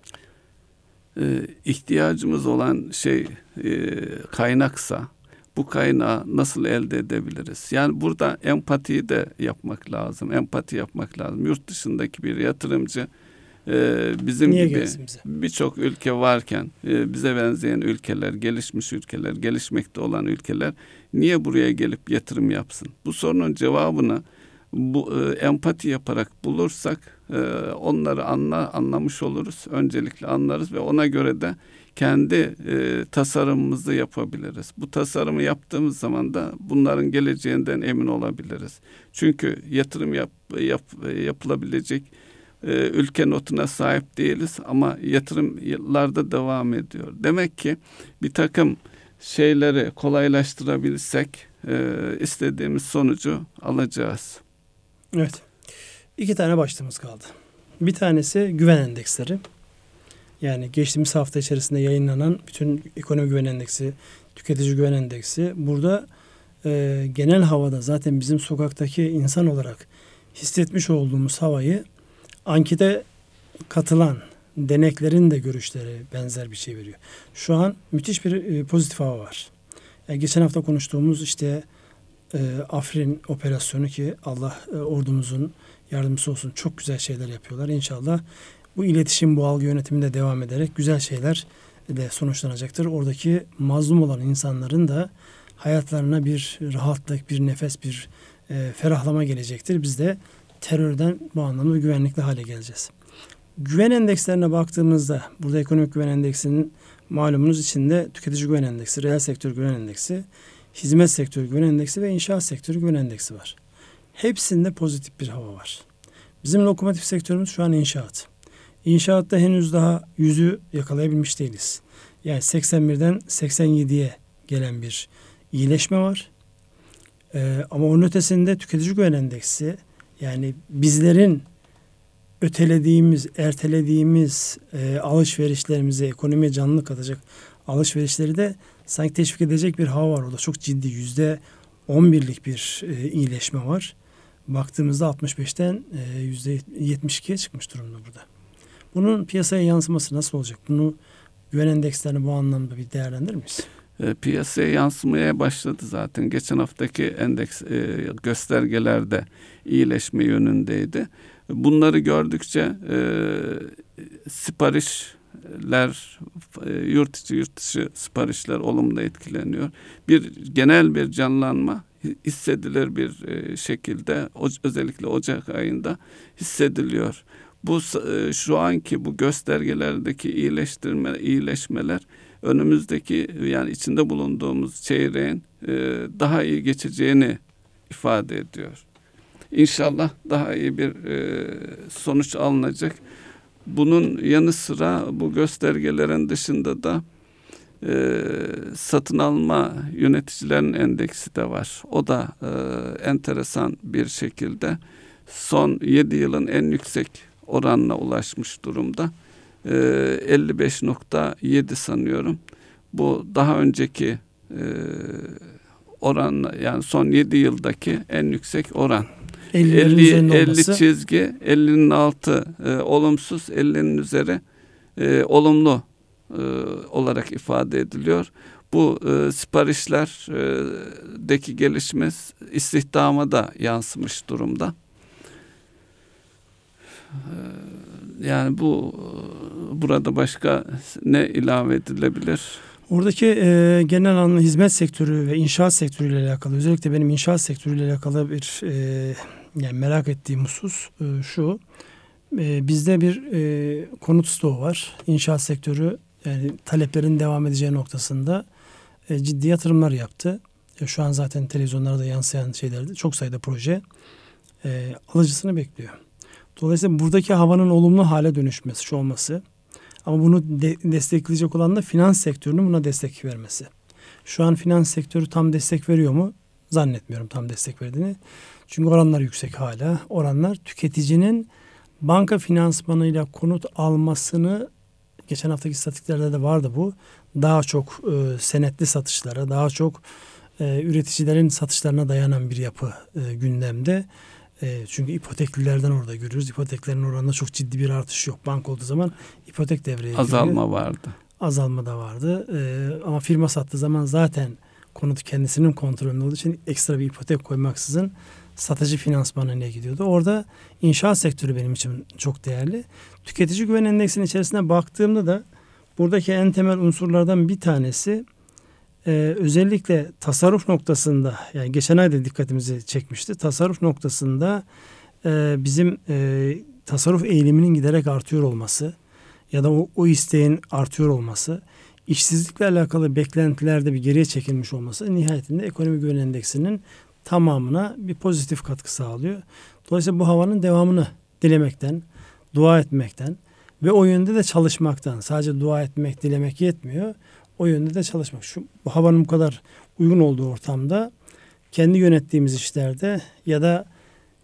Ee, ihtiyacımız olan şey e, kaynaksa bu kaynağı nasıl elde edebiliriz? Yani burada empatiyi de yapmak lazım. Empati yapmak lazım. Yurt dışındaki bir yatırımcı e, bizim Niye gibi birçok ülke varken e, bize benzeyen ülkeler, gelişmiş ülkeler, gelişmekte olan ülkeler niye buraya gelip yatırım yapsın? Bu sorunun cevabını bu e, empati yaparak bulursak e, onları anla, anlamış oluruz. Öncelikle anlarız ve ona göre de kendi e, tasarımımızı yapabiliriz. Bu tasarımı yaptığımız zaman da bunların geleceğinden emin olabiliriz. Çünkü yatırım yap, yap, yapılabilecek e, ülke notuna sahip değiliz ama yatırımlarda devam ediyor. Demek ki bir takım şeyleri kolaylaştırabilsek e, istediğimiz sonucu alacağız. Evet. İki tane başlığımız kaldı. Bir tanesi güven endeksleri. Yani geçtiğimiz hafta içerisinde yayınlanan bütün ekonomi güven endeksi, tüketici güven endeksi. Burada e, genel havada zaten bizim sokaktaki insan olarak hissetmiş olduğumuz havayı ankete katılan deneklerin de görüşleri benzer bir şey veriyor. Şu an müthiş bir e, pozitif hava var. Yani geçen hafta konuştuğumuz işte e, Afrin operasyonu ki Allah e, ordumuzun yardımcısı olsun. Çok güzel şeyler yapıyorlar. İnşallah bu iletişim, bu algı yönetiminde devam ederek güzel şeyler de sonuçlanacaktır. Oradaki mazlum olan insanların da hayatlarına bir rahatlık, bir nefes, bir e, ferahlama gelecektir. Biz de terörden bu anlamda güvenlikli hale geleceğiz. Güven endekslerine baktığımızda burada ekonomik güven endeksinin malumunuz içinde tüketici güven endeksi, reel sektör güven endeksi, hizmet sektörü güven endeksi ve inşaat sektörü güven endeksi var. Hepsinde pozitif bir hava var. Bizim lokomotif sektörümüz şu an inşaat. İnşaatta henüz daha yüzü yakalayabilmiş değiliz. Yani 81'den 87'ye gelen bir iyileşme var. Ee, ama onun ötesinde tüketici güven endeksi yani bizlerin ötelediğimiz, ertelediğimiz e, alışverişlerimize, ekonomiye canlılık katacak alışverişleri de sanki teşvik edecek bir hava var orada. Çok ciddi yüzde 11'lik bir e, iyileşme var. Baktığımızda 65'ten e, yüzde 72'ye çıkmış durumda burada. Bunun piyasaya yansıması nasıl olacak? Bunu güven endekslerini bu anlamda bir değerlendirir miyiz? E, piyasaya yansımaya başladı zaten. Geçen haftaki endeks e, göstergelerde iyileşme yönündeydi. Bunları gördükçe e, siparişler, e, yurt içi yurt dışı siparişler olumlu etkileniyor. Bir genel bir canlanma hissedilir bir e, şekilde özellikle Ocak ayında hissediliyor. Bu e, şu anki bu göstergelerdeki iyileştirme iyileşmeler önümüzdeki yani içinde bulunduğumuz çeyreğin e, daha iyi geçeceğini ifade ediyor. İnşallah daha iyi bir sonuç alınacak. bunun yanı sıra bu göstergelerin dışında da e, satın alma yöneticilerin endeksi de var. O da e, enteresan bir şekilde son 7 yılın en yüksek oranına ulaşmış durumda. E, 55.7 sanıyorum. Bu daha önceki e, oran yani son 7 yıldaki en yüksek oran. 50, 50, 50 çizgi 50'nin altı e, olumsuz 50'nin üzeri e, olumlu e, olarak ifade ediliyor. Bu e, siparişlerdeki gelişme istihdama da yansımış durumda. E, yani bu burada başka ne ilave edilebilir? Oradaki e, genel anlamda hizmet sektörü ve inşaat sektörüyle alakalı özellikle benim inşaat sektörüyle alakalı bir e, yani merak ettiğim husus e, şu. E, bizde bir e, konut stoğu var. İnşaat sektörü yani taleplerin devam edeceği noktasında e, ciddi yatırımlar yaptı. E, şu an zaten televizyonlarda yansıyan şeylerde çok sayıda proje e, alıcısını bekliyor. Dolayısıyla buradaki havanın olumlu hale dönüşmesi, şu olması ama bunu de, destekleyecek olan da finans sektörünün buna destek vermesi. Şu an finans sektörü tam destek veriyor mu? Zannetmiyorum tam destek verdiğini. Çünkü oranlar yüksek hala. Oranlar tüketicinin banka finansmanıyla konut almasını geçen haftaki statistiklerde de vardı bu. Daha çok e, senetli satışlara, daha çok e, üreticilerin satışlarına dayanan bir yapı e, gündemde. E, çünkü ipoteklilerden orada görüyoruz. İpoteklerin oranında çok ciddi bir artış yok. Bank olduğu zaman ipotek devreye Azalma giriyor. vardı. Azalma da vardı. E, ama firma sattığı zaman zaten konut kendisinin kontrolünde olduğu için ekstra bir ipotek koymaksızın satıcı finansmanına gidiyordu. Orada inşaat sektörü benim için çok değerli. Tüketici güven endeksinin içerisine baktığımda da buradaki en temel unsurlardan bir tanesi e, özellikle tasarruf noktasında yani geçen ay da dikkatimizi çekmişti. Tasarruf noktasında e, bizim e, tasarruf eğiliminin giderek artıyor olması ya da o, o isteğin artıyor olması, işsizlikle alakalı beklentilerde bir geriye çekilmiş olması nihayetinde ekonomi güven endeksinin tamamına bir pozitif katkı sağlıyor. Dolayısıyla bu havanın devamını dilemekten, dua etmekten ve o yönde de çalışmaktan sadece dua etmek, dilemek yetmiyor. O yönde de çalışmak. Şu bu havanın bu kadar uygun olduğu ortamda kendi yönettiğimiz işlerde ya da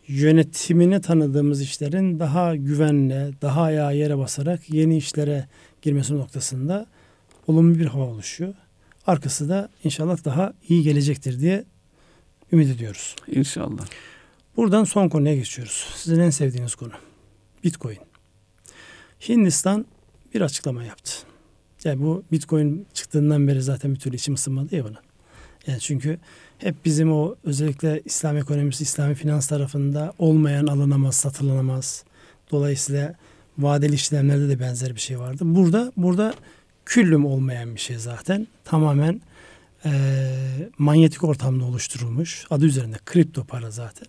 yönetimini tanıdığımız işlerin daha güvenle, daha ayağa yere basarak yeni işlere girmesi noktasında olumlu bir hava oluşuyor. Arkası da inşallah daha iyi gelecektir diye ümit ediyoruz. İnşallah. Buradan son konuya geçiyoruz. Sizin en sevdiğiniz konu. Bitcoin. Hindistan bir açıklama yaptı. Yani bu Bitcoin çıktığından beri zaten bir türlü içim ısınmadı ya buna. Yani çünkü hep bizim o özellikle İslam ekonomisi, İslami finans tarafında olmayan alınamaz, satılamaz. Dolayısıyla vadeli işlemlerde de benzer bir şey vardı. Burada burada küllüm olmayan bir şey zaten. Tamamen e, manyetik ortamda oluşturulmuş. Adı üzerinde kripto para zaten.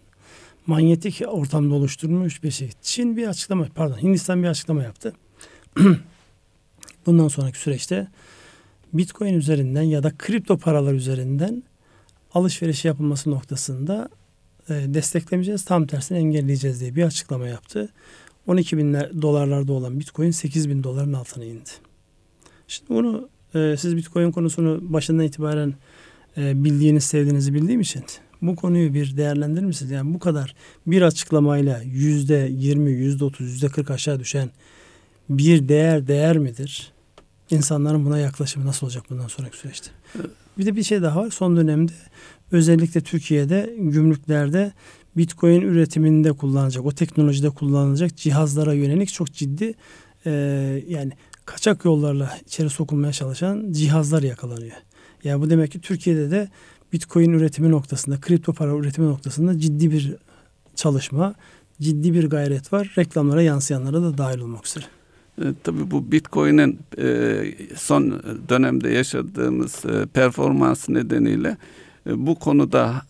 Manyetik ortamda oluşturulmuş bir şey. Çin bir açıklama, pardon Hindistan bir açıklama yaptı. Bundan sonraki süreçte Bitcoin üzerinden ya da kripto paralar üzerinden alışveriş yapılması noktasında e, desteklemeyeceğiz. Tam tersini engelleyeceğiz diye bir açıklama yaptı. 12 bin dolarlarda olan Bitcoin 8 bin doların altına indi. Şimdi bunu e, siz Bitcoin konusunu başından itibaren e, bildiğiniz, sevdiğinizi bildiğim için bu konuyu bir değerlendirir misiniz? Yani bu kadar bir açıklamayla yüzde yirmi, yüzde otuz, yüzde kırk aşağı düşen bir değer değer midir? İnsanların buna yaklaşımı nasıl olacak bundan sonraki süreçte? Bir de bir şey daha var. Son dönemde özellikle Türkiye'de gümrüklerde Bitcoin üretiminde kullanılacak, o teknolojide kullanılacak cihazlara yönelik çok ciddi e, yani kaçak yollarla içeri sokulmaya çalışan cihazlar yakalanıyor. Yani bu demek ki Türkiye'de de Bitcoin üretimi noktasında, kripto para üretimi noktasında ciddi bir çalışma, ciddi bir gayret var. Reklamlara yansıyanlara da dahil olmak üzere. E, tabii bu Bitcoin'in e, son dönemde yaşadığımız e, performans nedeniyle e, bu konuda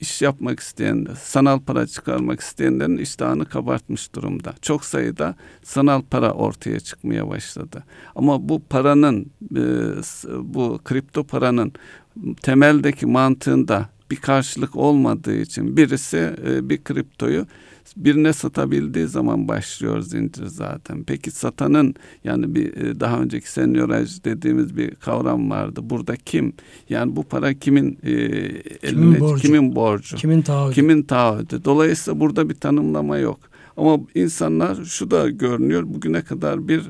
iş yapmak isteyen, sanal para çıkarmak isteyenlerin iştahını kabartmış durumda. Çok sayıda sanal para ortaya çıkmaya başladı. Ama bu paranın, e, bu kripto paranın temeldeki mantığında bir karşılık olmadığı için birisi e, bir kriptoyu birine satabildiği zaman başlıyor zincir zaten. Peki satanın yani bir e, daha önceki senyoraj dediğimiz bir kavram vardı. Burada kim? Yani bu para kimin e, eline, borcu? kimin borcu? Kimin taahhüdü? Kimin taahhüdü? Dolayısıyla burada bir tanımlama yok. Ama insanlar şu da görünüyor. Bugüne kadar bir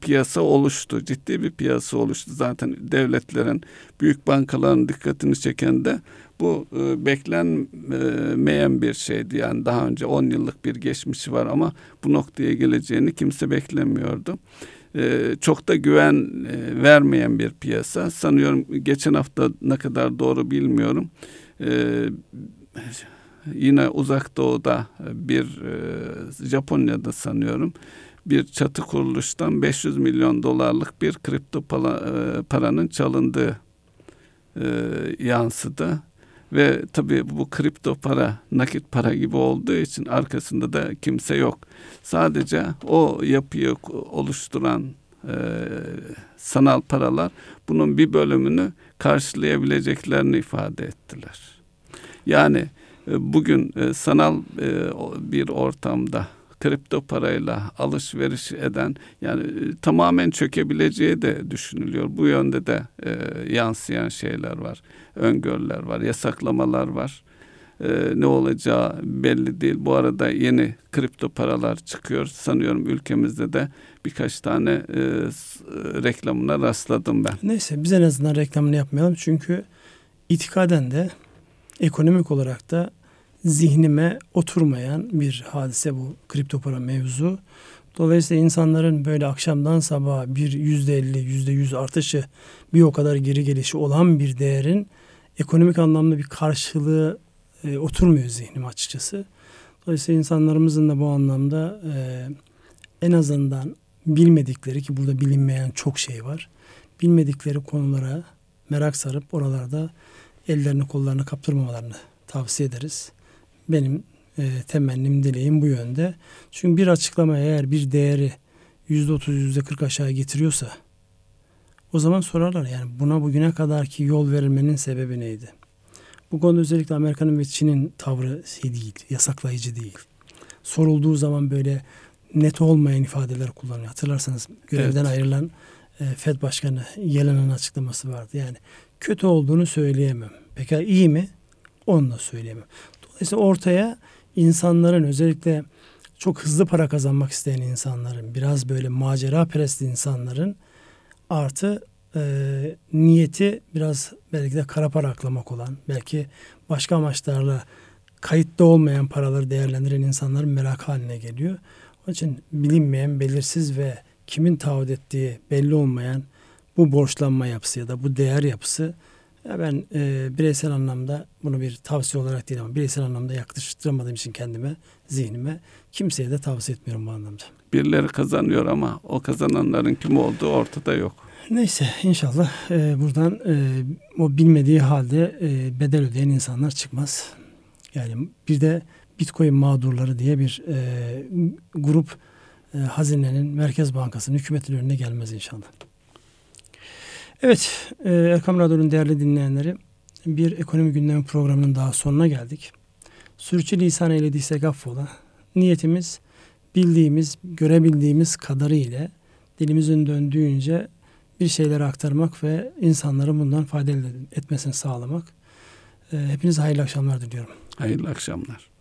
piyasa oluştu. Ciddi bir piyasa oluştu. Zaten devletlerin, büyük bankaların dikkatini çeken de bu e, beklenmeyen bir şeydi. Yani daha önce 10 yıllık bir geçmişi var ama bu noktaya geleceğini kimse beklemiyordu. E, çok da güven e, vermeyen bir piyasa. Sanıyorum geçen hafta ne kadar doğru bilmiyorum. E, yine uzak doğuda bir e, Japonya'da sanıyorum bir çatı kuruluştan 500 milyon dolarlık bir kripto para, e, paranın çalındığı e, yansıdı. Ve tabii bu kripto para nakit para gibi olduğu için arkasında da kimse yok. Sadece o yapıyı oluşturan e, sanal paralar bunun bir bölümünü karşılayabileceklerini ifade ettiler. Yani e, bugün e, sanal e, bir ortamda kripto parayla alışveriş eden yani tamamen çökebileceği de düşünülüyor. Bu yönde de e, yansıyan şeyler var, öngörüler var, yasaklamalar var. E, ne olacağı belli değil. Bu arada yeni kripto paralar çıkıyor. Sanıyorum ülkemizde de birkaç tane e, reklamına rastladım ben. Neyse biz en azından reklamını yapmayalım. Çünkü itikaden de ekonomik olarak da zihnime oturmayan bir hadise bu kripto para mevzu. Dolayısıyla insanların böyle akşamdan sabaha bir yüzde elli, yüzde yüz artışı bir o kadar geri gelişi olan bir değerin ekonomik anlamda bir karşılığı e, oturmuyor zihnim açıkçası. Dolayısıyla insanlarımızın da bu anlamda e, en azından bilmedikleri ki burada bilinmeyen çok şey var. Bilmedikleri konulara merak sarıp oralarda ellerini kollarını kaptırmamalarını tavsiye ederiz. Benim e, temennim, dileğim bu yönde. Çünkü bir açıklama eğer bir değeri yüzde otuz, yüzde kırk aşağı getiriyorsa o zaman sorarlar yani buna bugüne kadar ki yol verilmenin sebebi neydi? Bu konuda özellikle Amerika'nın ve Çin'in tavrı şey değil, yasaklayıcı değil. Sorulduğu zaman böyle net olmayan ifadeler kullanıyor. Hatırlarsanız görevden evet. ayrılan e, Fed Başkanı Yelen'in açıklaması vardı. Yani kötü olduğunu söyleyemem. Peki iyi mi? Onu da söyleyemem. Dolayısıyla ortaya insanların özellikle çok hızlı para kazanmak isteyen insanların, biraz böyle macera perest insanların artı e, niyeti biraz belki de kara para aklamak olan, belki başka amaçlarla kayıtta olmayan paraları değerlendiren insanların merak haline geliyor. Onun için bilinmeyen, belirsiz ve kimin taahhüt ettiği belli olmayan bu borçlanma yapısı ya da bu değer yapısı ya ben e, bireysel anlamda bunu bir tavsiye olarak değil ama bireysel anlamda yaklaştıramadığım için kendime, zihnime kimseye de tavsiye etmiyorum bu anlamda. Birileri kazanıyor ama o kazananların kim olduğu ortada yok. Neyse inşallah e, buradan e, o bilmediği halde e, bedel ödeyen insanlar çıkmaz. Yani bir de Bitcoin mağdurları diye bir e, grup e, hazinenin Merkez Bankası'nın hükümetin önüne gelmez inşallah. Evet, e, Erkam Radyo'nun değerli dinleyenleri bir ekonomi gündemi programının daha sonuna geldik. Sürçülisan eylediysek affola. Niyetimiz bildiğimiz, görebildiğimiz kadarıyla dilimizin döndüğünce bir şeyleri aktarmak ve insanların bundan fayda etmesini sağlamak. E, hepinize hayırlı akşamlar diliyorum. Hayırlı akşamlar.